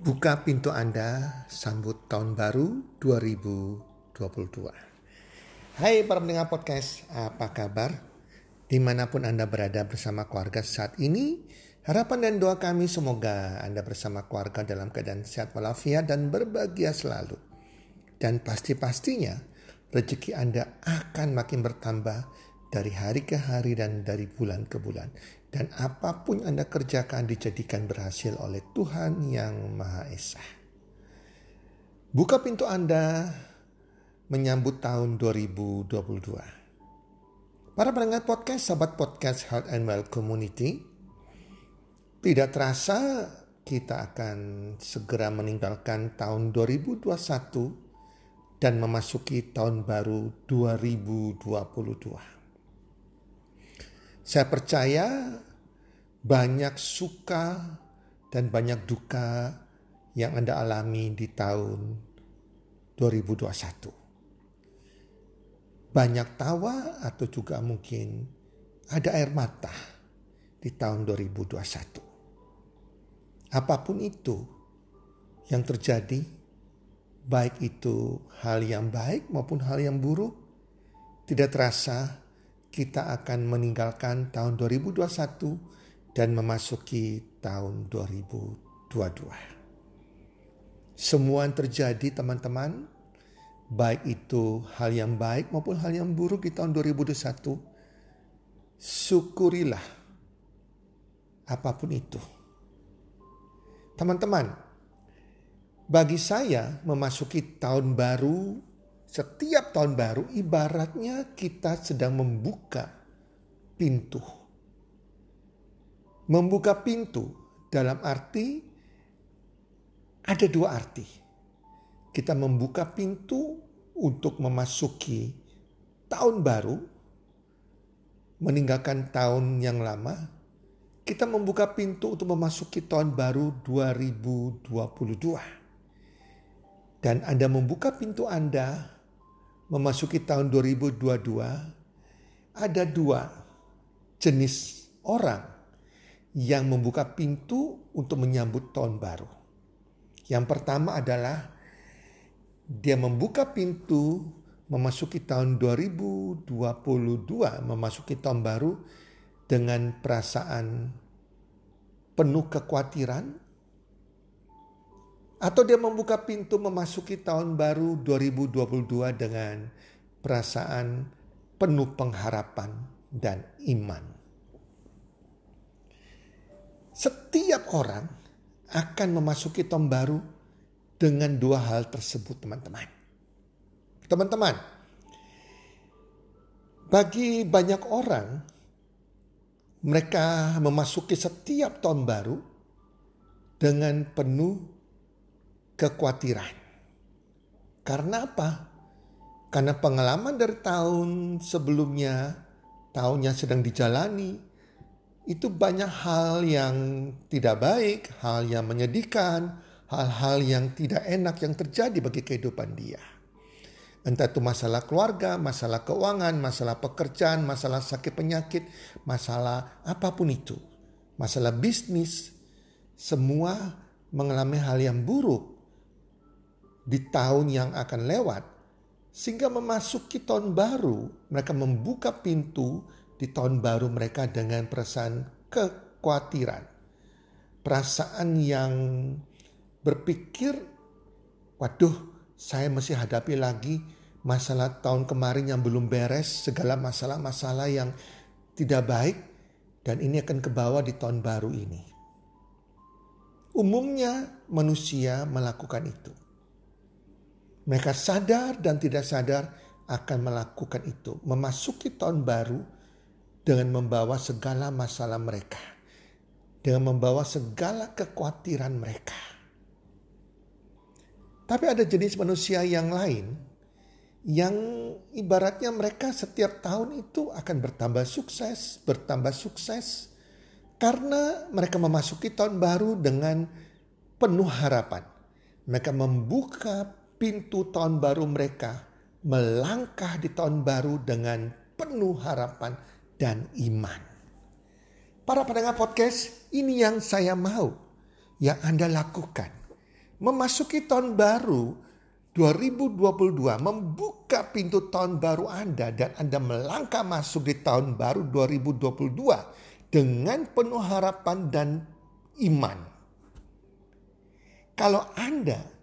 Buka pintu Anda sambut tahun baru 2022. Hai para pendengar podcast, apa kabar? Di mana pun Anda berada bersama keluarga saat ini, harapan dan doa kami semoga Anda bersama keluarga dalam keadaan sehat walafiat dan berbahagia selalu. Dan pasti-pastinya rezeki Anda akan makin bertambah dari hari ke hari dan dari bulan ke bulan dan apa pun Anda kerjakan dijadikan berhasil oleh Tuhan yang Maha Esa. Buka pintu Anda menyambut tahun 2022. Para pendengar podcast, sahabat podcast Health and Well Community, tidak terasa kita akan segera meninggalkan tahun 2021 dan memasuki tahun baru 2022. Saya percaya banyak suka dan banyak duka yang Anda alami di tahun 2021. Banyak tawa atau juga mungkin ada air mata di tahun 2021. Apa pun itu yang terjadi, baik itu hal yang baik maupun hal yang buruk, tidak terasa kita akan meninggalkan tahun 2021 dan memasuki tahun 2022. Semua yang terjadi teman-teman, baik itu hal yang baik maupun hal yang buruk di tahun 2021, syukurilah apa pun itu. Teman-teman, bagi saya memasuki tahun baru setiap tahun baru ibaratnya kita sedang membuka pintu. Membuka pintu dalam arti ada dua arti. Kita membuka pintu untuk memasuki tahun baru, meninggalkan tahun yang lama. Kita membuka pintu untuk memasuki tahun baru 2022. Dan Anda membuka pintu Anda memasuki tahun 2022, ada dua jenis orang yang membuka pintu untuk menyambut tahun baru. Yang pertama adalah dia membuka pintu memasuki tahun 2022, memasuki tahun baru dengan perasaan penuh kekhawatiran, atau dia membuka pintu memasuki tahun baru 2022 dengan perasaan penuh pengharapan dan iman. Setiap orang akan memasuki tahun baru dengan dua hal tersebut teman-teman. Teman-teman, bagi banyak orang mereka memasuki setiap tahun baru dengan penuh kekhawatiran. Karena apa? Karena pengalaman dari tahun sebelumnya, tahun yang sedang dijalani, itu banyak hal yang tidak baik, hal yang menyedihkan, hal-hal yang tidak enak yang terjadi bagi kehidupan dia. Entah itu masalah keluarga, masalah keuangan, masalah pekerjaan, masalah sakit penyakit, masalah apa pun itu. Masalah bisnis, semua mengalami hal yang buruk di tahun yang akan lewat. Sehingga memasuki tahun baru, mereka membuka pintu di tahun baru mereka dengan perasaan kekhawatiran. Perasaan yang berpikir, waduh saya mesti hadapi lagi masalah tahun kemarin yang belum beres, segala masalah-masalah yang tidak baik, dan ini akan kebawa di tahun baru ini. Umumnya manusia melakukan itu. Mereka sadar dan tidak sadar akan melakukan itu. Memasuki tahun baru dengan membawa segala masalah mereka. Dengan membawa segala kekhawatiran mereka. Tapi ada jenis manusia yang lain yang ibaratnya mereka setiap tahun itu akan bertambah sukses, bertambah sukses karena mereka memasuki tahun baru dengan penuh harapan. Mereka membuka pintu tahun baru mereka melangkah di tahun baru dengan penuh harapan dan iman. Para pendengar podcast, ini yang saya mau yang Anda lakukan. memasuki tahun baru 2022 membuka pintu tahun baru Anda dan Anda melangkah masuk di tahun baru 2022 dengan penuh harapan dan iman. Kalau Anda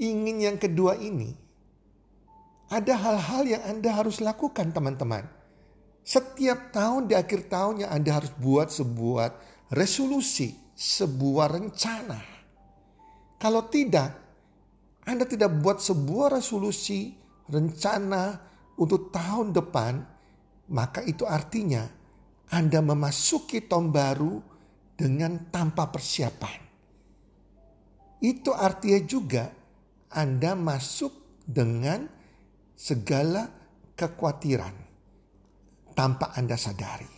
ingin yang kedua ini, ada hal-hal yang Anda harus lakukan teman-teman. Setiap tahun di akhir tahunnya Anda harus buat sebuah resolusi, sebuah rencana. Kalau tidak, anda tidak buat sebuah resolusi, rencana untuk tahun depan, maka itu artinya Anda memasuki tahun baru dengan tanpa persiapan. Itu artinya juga Anda masuk dengan segala kekhawatiran tanpa Anda sadari.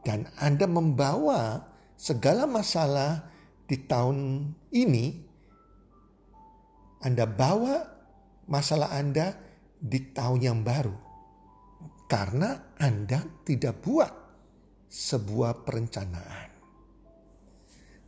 Dan Anda membawa segala masalah di tahun ini anda bawa masalah Anda di tahun yang baru. Karena Anda tidak buat sebuah perencanaan.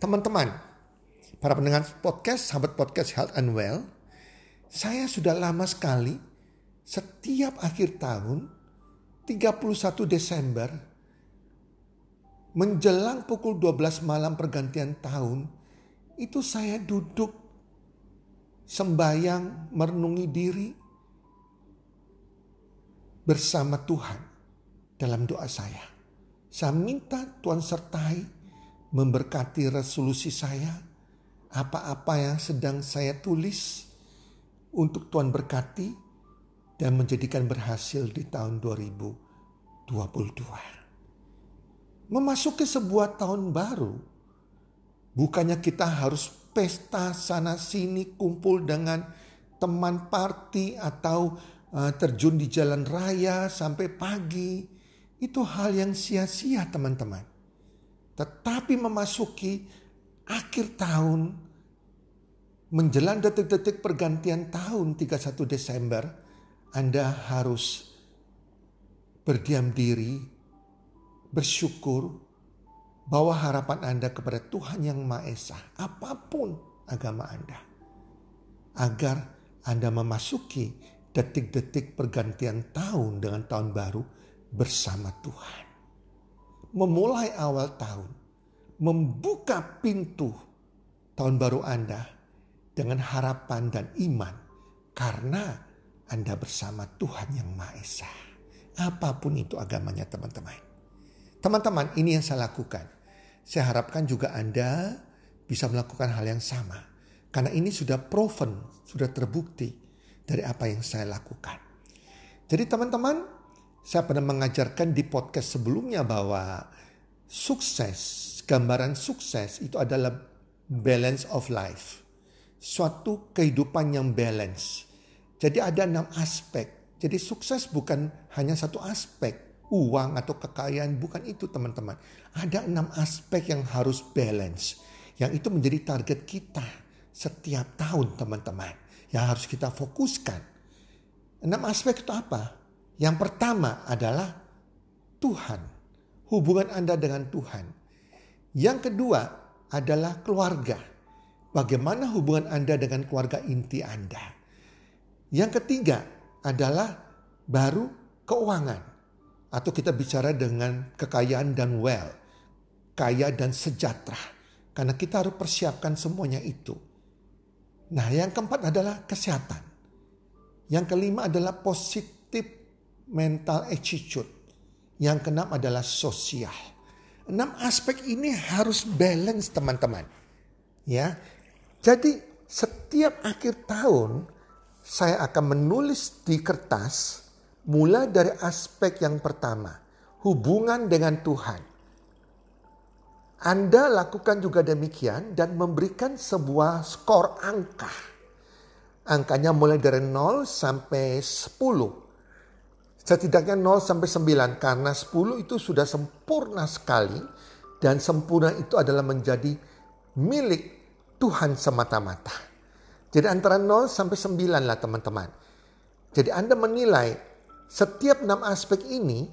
Teman-teman, para pendengar podcast, sahabat podcast Health and Well, saya sudah lama sekali setiap akhir tahun 31 Desember menjelang pukul 12 malam pergantian tahun itu saya duduk sembayang, merenungi diri bersama Tuhan dalam doa saya. Saya minta Tuhan sertai memberkati resolusi saya, apa-apa yang sedang saya tulis untuk Tuhan berkati dan menjadikan berhasil di tahun 2022. Memasuki sebuah tahun baru, bukannya kita harus pesta sana sini kumpul dengan teman party atau uh, terjun di jalan raya sampai pagi. Itu hal yang sia-sia teman-teman. Tetapi memasuki akhir tahun menjelang detik-detik pergantian tahun 31 Desember, Anda harus berdiam diri, bersyukur, Bawa harapan Anda kepada Tuhan yang Maha Esa, apa pun agama Anda. Agar Anda memasuki detik-detik pergantian tahun dengan tahun baru bersama Tuhan. Memulai awal tahun, membuka pintu tahun baru Anda dengan harapan dan iman karena Anda bersama Tuhan yang Maha Esa. Apa pun itu agamanya teman-teman. Teman-teman ini yang saya lakukan. Saya harapkan juga Anda bisa melakukan hal yang sama. Karena ini sudah proven, sudah terbukti dari apa yang saya lakukan. Jadi teman-teman, saya pernah mengajarkan di podcast sebelumnya bahwa sukses, gambaran sukses itu adalah balance of life. Suatu kehidupan yang balance. Jadi ada enam aspek. Jadi sukses bukan hanya satu aspek uang atau kekayaan bukan itu teman-teman. Ada enam aspek yang harus balance. Yang itu menjadi target kita setiap tahun teman-teman. Yang harus kita fokuskan. Enam aspek itu apa? Yang pertama adalah Tuhan. Hubungan Anda dengan Tuhan. Yang kedua adalah keluarga. Bagaimana hubungan Anda dengan keluarga inti Anda. Yang ketiga adalah baru keuangan atau kita bicara dengan kekayaan dan well, kaya dan sejahtera. Karena kita harus persiapkan semuanya itu. Nah yang keempat adalah kesehatan. Yang kelima adalah positif mental attitude. Yang keenam adalah sosial. Enam aspek ini harus balance teman-teman. Ya. Jadi setiap akhir tahun saya akan menulis di kertas Mulai dari aspek yang pertama, hubungan dengan Tuhan. Anda lakukan juga demikian dan memberikan sebuah skor angka. Angkanya mulai dari 0 sampai 10. Setidaknya 0 sampai 9 karena 10 itu sudah sempurna sekali dan sempurna itu adalah menjadi milik Tuhan semata-mata. Jadi antara 0 sampai 9 lah teman-teman. Jadi Anda menilai setiap enam aspek ini,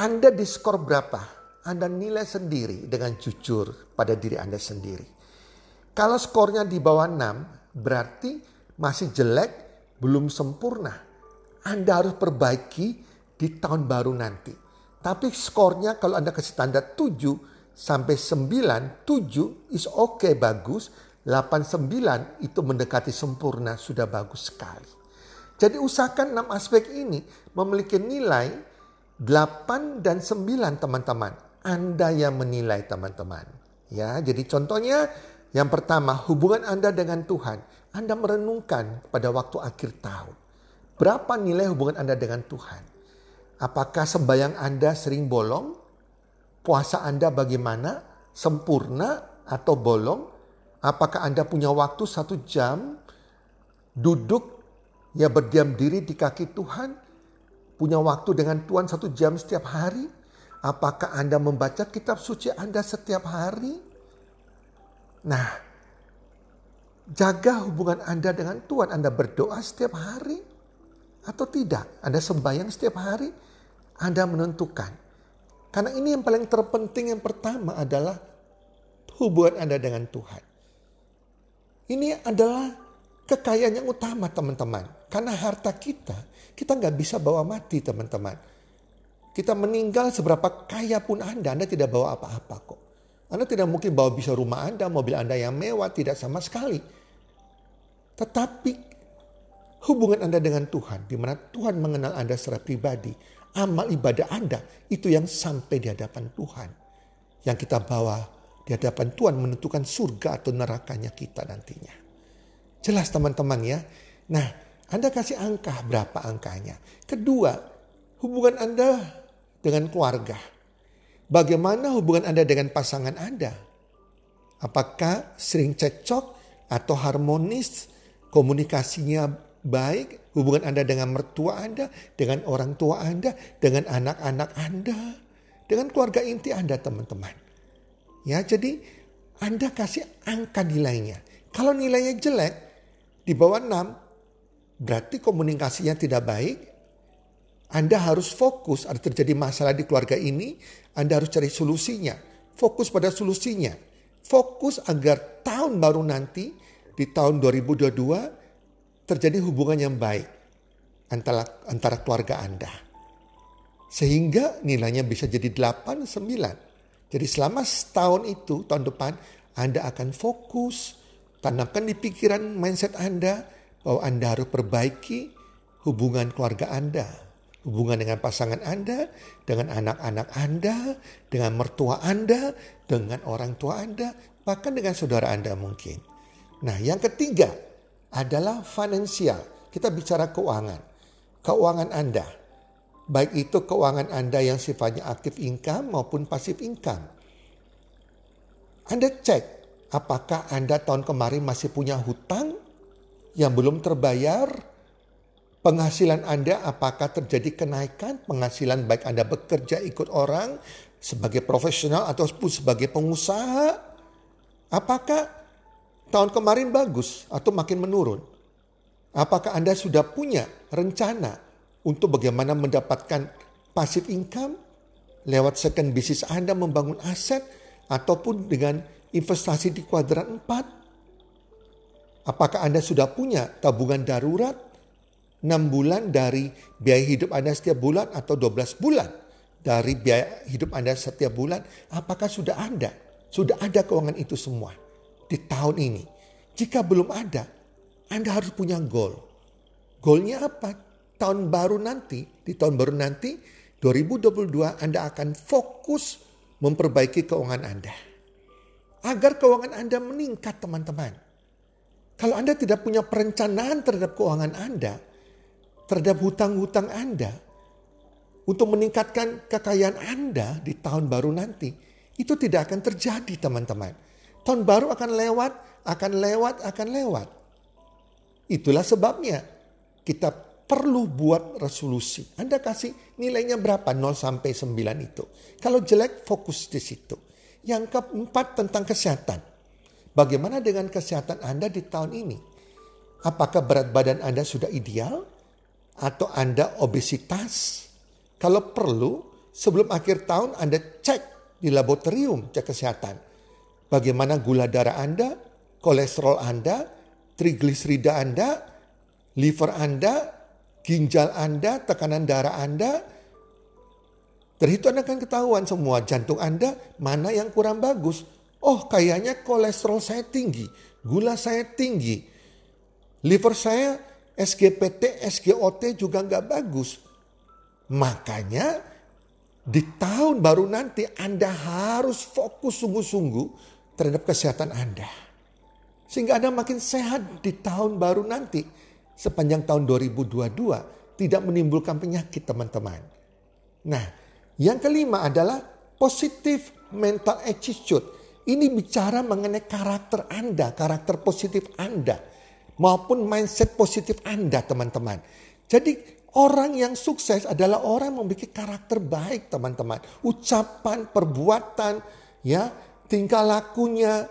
Anda diskor berapa? Anda nilai sendiri dengan jujur pada diri Anda sendiri. Kalau skornya di bawah 6 berarti masih jelek, belum sempurna. Anda harus perbaiki di tahun baru nanti. Tapi skornya kalau Anda kasih tanda 7 sampai 9, 7 is oke okay, bagus. 8, 9 itu mendekati sempurna sudah bagus sekali. Jadi usahakan 6 aspek ini memiliki nilai 8 dan 9 teman-teman. Anda yang menilai teman-teman. Ya, jadi contohnya yang pertama hubungan Anda dengan Tuhan. Anda merenungkan pada waktu akhir tahun. Berapa nilai hubungan Anda dengan Tuhan? Apakah sembahyang Anda sering bolong? Puasa Anda bagaimana? Sempurna atau bolong? Apakah Anda punya waktu satu jam duduk ya berdiam diri di kaki Tuhan? Punya waktu dengan Tuhan satu jam setiap hari? Apakah Anda membaca kitab suci Anda setiap hari? Nah, jaga hubungan Anda dengan Tuhan. Anda berdoa setiap hari atau tidak? Anda sembahyang setiap hari? Anda menentukan. Karena ini yang paling terpenting yang pertama adalah hubungan Anda dengan Tuhan. Ini adalah kekayaan yang utama teman-teman. Karena harta kita, kita nggak bisa bawa mati teman-teman. Kita meninggal seberapa kaya pun Anda, Anda tidak bawa apa-apa kok. Anda tidak mungkin bawa bisa rumah Anda, mobil Anda yang mewah, tidak sama sekali. Tetapi hubungan Anda dengan Tuhan, di mana Tuhan mengenal Anda secara pribadi, amal ibadah Anda itu yang sampai di hadapan Tuhan. Yang kita bawa di hadapan Tuhan menentukan surga atau nerakanya kita nantinya. Jelas teman-teman ya. Nah, Anda kasih angka berapa angkanya. Kedua, hubungan Anda dengan keluarga. Bagaimana hubungan Anda dengan pasangan Anda? Apakah sering cekcok atau harmonis, komunikasinya baik, hubungan Anda dengan mertua Anda, dengan orang tua Anda, dengan anak-anak Anda, dengan keluarga inti Anda teman-teman. Ya, jadi Anda kasih angka nilainya. Kalau nilainya jelek, di bawah 6, berarti komunikasinya tidak baik. Anda harus fokus, ada terjadi masalah di keluarga ini, Anda harus cari solusinya. Fokus pada solusinya. Fokus agar tahun baru nanti, di tahun 2022, terjadi hubungan yang baik antara, antara keluarga Anda. Sehingga nilainya bisa jadi 8, 9. Jadi selama setahun itu tahun depan Anda akan fokus, tanamkan di pikiran mindset Anda bahwa Anda harus perbaiki hubungan keluarga Anda, hubungan dengan pasangan Anda, dengan anak-anak Anda, dengan mertua Anda, dengan orang tua Anda, bahkan dengan saudara Anda mungkin. Nah, yang ketiga adalah finansial. Kita bicara keuangan. Keuangan Anda Baik itu keuangan Anda yang sifatnya aktif income maupun pasif income. Anda cek apakah Anda tahun kemarin masih punya hutang yang belum terbayar. Penghasilan Anda apakah terjadi kenaikan penghasilan baik Anda bekerja ikut orang sebagai profesional ataupun sebagai pengusaha. Apakah tahun kemarin bagus atau makin menurun? Apakah Anda sudah punya rencana untuk bagaimana mendapatkan passive income lewat second business Anda membangun aset ataupun dengan investasi di kuadran 4. Apakah Anda sudah punya tabungan darurat 6 bulan dari biaya hidup Anda setiap bulan atau 12 bulan dari biaya hidup Anda setiap bulan? Apakah sudah ada? Sudah ada keuangan itu semua di tahun ini. Jika belum ada, Anda harus punya goal. Goalnya apa? tahun baru nanti, di tahun baru nanti 2022 Anda akan fokus memperbaiki keuangan Anda. Agar keuangan Anda meningkat teman-teman. Kalau Anda tidak punya perencanaan terhadap keuangan Anda, terhadap hutang-hutang Anda, untuk meningkatkan kekayaan Anda di tahun baru nanti, itu tidak akan terjadi teman-teman. Tahun baru akan lewat, akan lewat, akan lewat. Itulah sebabnya kita perlu buat resolusi. Anda kasih nilainya berapa? 0 sampai 9 itu. Kalau jelek fokus di situ. Yang keempat tentang kesehatan. Bagaimana dengan kesehatan Anda di tahun ini? Apakah berat badan Anda sudah ideal? Atau Anda obesitas? Kalau perlu, sebelum akhir tahun Anda cek di laboratorium cek kesehatan. Bagaimana gula darah Anda, kolesterol Anda, trigliserida Anda, liver Anda, ginjal Anda, tekanan darah Anda. Itu Anda akan ketahuan semua jantung Anda mana yang kurang bagus. Oh kayaknya kolesterol saya tinggi, gula saya tinggi, liver saya SGPT, SGOT juga nggak bagus. Makanya di tahun baru nanti Anda harus fokus sungguh-sungguh terhadap kesehatan Anda. Sehingga Anda makin sehat di tahun baru nanti sepanjang tahun 2022 tidak menimbulkan penyakit teman-teman. Nah, yang kelima adalah positif mental attitude. Ini bicara mengenai karakter Anda, karakter positif Anda maupun mindset positif Anda, teman-teman. Jadi orang yang sukses adalah orang yang memiliki karakter baik, teman-teman. Ucapan, perbuatan, ya, tingkah lakunya,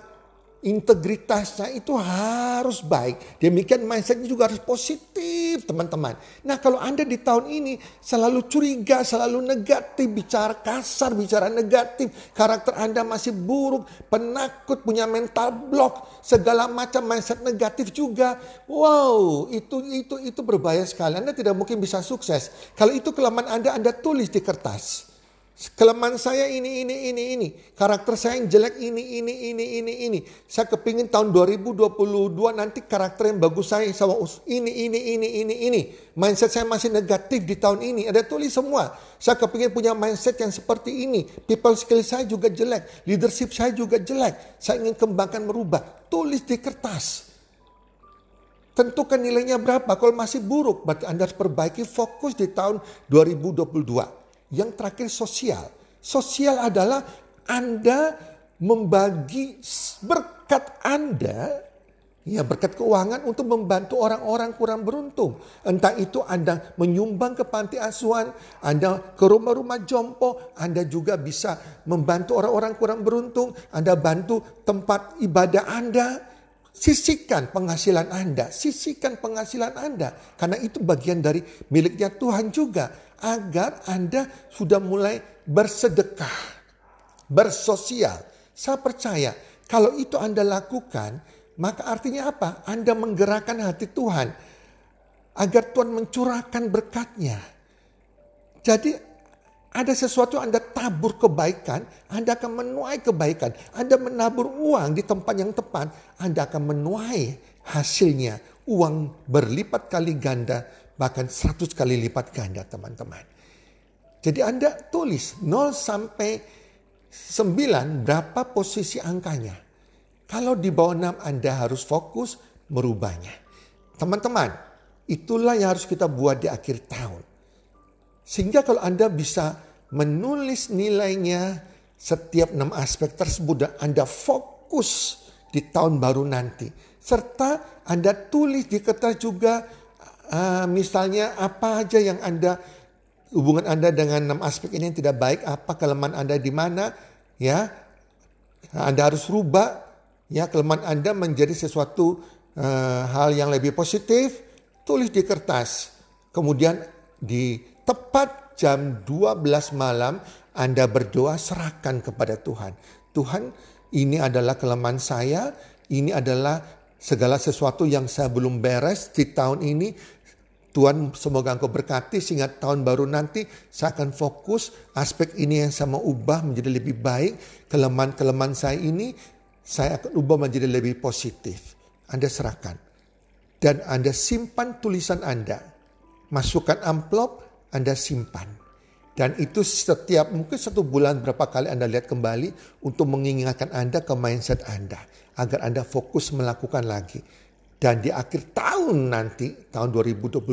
integritasnya itu harus baik. Demikian mindsetnya juga harus positif teman-teman. Nah kalau Anda di tahun ini selalu curiga, selalu negatif, bicara kasar, bicara negatif. Karakter Anda masih buruk, penakut, punya mental block. Segala macam mindset negatif juga. Wow itu itu itu berbahaya sekali. Anda tidak mungkin bisa sukses. Kalau itu kelemahan Anda, Anda tulis di kertas. Kelemahan saya ini, ini, ini, ini. Karakter saya yang jelek ini, ini, ini, ini, ini. Saya kepingin tahun 2022 nanti karakter yang bagus saya sama ini, ini, ini, ini, ini. Mindset saya masih negatif di tahun ini. Ada tulis semua. Saya kepingin punya mindset yang seperti ini. People skill saya juga jelek. Leadership saya juga jelek. Saya ingin kembangkan merubah. Tulis di kertas. Tentukan nilainya berapa. Kalau masih buruk, berarti Anda harus perbaiki fokus di tahun 2022. Yang terakhir sosial. Sosial adalah Anda membagi berkat Anda Ya berkat keuangan untuk membantu orang-orang kurang beruntung. Entah itu Anda menyumbang ke panti asuhan, Anda ke rumah-rumah jompo, Anda juga bisa membantu orang-orang kurang beruntung, Anda bantu tempat ibadah Anda. Sisihkan penghasilan Anda, sisihkan penghasilan Anda. Karena itu bagian dari miliknya Tuhan juga agar Anda sudah mulai bersedekah, bersosial. Saya percaya kalau itu Anda lakukan, maka artinya apa? Anda menggerakkan hati Tuhan agar Tuhan mencurahkan berkatnya. Jadi ada sesuatu Anda tabur kebaikan, Anda akan menuai kebaikan. Anda menabur uang di tempat yang tepat, Anda akan menuai hasilnya. Uang berlipat kali ganda bahkan 100 kali lipat ganda teman-teman. Jadi Anda tulis 0 sampai 9 berapa posisi angkanya. Kalau di bawah 6 Anda harus fokus merubahnya. Teman-teman, itulah yang harus kita buat di akhir tahun. Sehingga kalau Anda bisa menulis nilainya setiap enam aspek tersebut dan Anda fokus di tahun baru nanti. Serta Anda tulis di kertas juga uh, misalnya apa aja yang Anda hubungan Anda dengan enam aspek ini yang tidak baik, apa kelemahan Anda di mana, ya. Anda harus rubah ya kelemahan Anda menjadi sesuatu uh, hal yang lebih positif, tulis di kertas. Kemudian di tepat jam 12 malam Anda berdoa serahkan kepada Tuhan. Tuhan, ini adalah kelemahan saya, ini adalah segala sesuatu yang saya belum beres di tahun ini Tuhan semoga engkau berkati sehingga tahun baru nanti saya akan fokus aspek ini yang saya mau ubah menjadi lebih baik. Kelemahan-kelemahan saya ini saya akan ubah menjadi lebih positif. Anda serahkan. Dan Anda simpan tulisan Anda. Masukkan amplop, Anda simpan. Dan itu setiap mungkin satu bulan berapa kali Anda lihat kembali untuk mengingatkan Anda ke mindset Anda. Agar Anda fokus melakukan lagi dan di akhir tahun nanti, tahun 2022,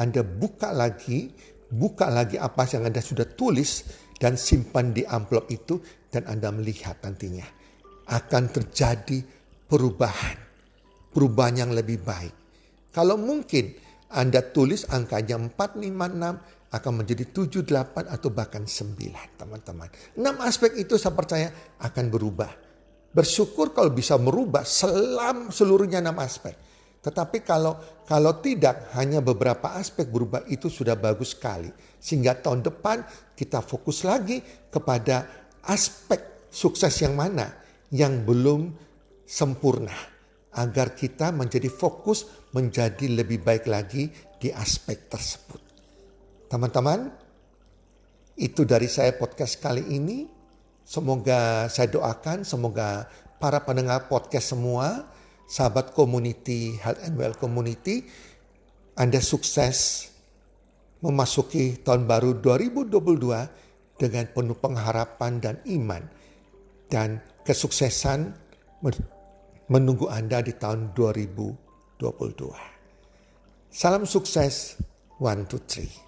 Anda buka lagi, buka lagi apa yang Anda sudah tulis dan simpan di amplop itu dan Anda melihat nantinya. Akan terjadi perubahan. Perubahan yang lebih baik. Kalau mungkin Anda tulis angkanya 456 akan menjadi 78 atau bahkan 9 teman-teman. 6 aspek itu saya percaya akan berubah Bersyukur kalau bisa merubah selam seluruhnya enam aspek. Tetapi kalau kalau tidak hanya beberapa aspek berubah itu sudah bagus sekali. Sehingga tahun depan kita fokus lagi kepada aspek sukses yang mana yang belum sempurna agar kita menjadi fokus menjadi lebih baik lagi di aspek tersebut. Teman-teman, itu dari saya podcast kali ini. Semoga saya doakan, semoga para pendengar podcast semua, sahabat community, health and well community, Anda sukses memasuki tahun baru 2022 dengan penuh pengharapan dan iman dan kesuksesan menunggu Anda di tahun 2022. Salam sukses, one, two, three.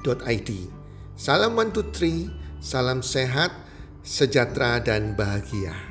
Salam One Salam 123, salam sehat, sejahtera dan bahagia.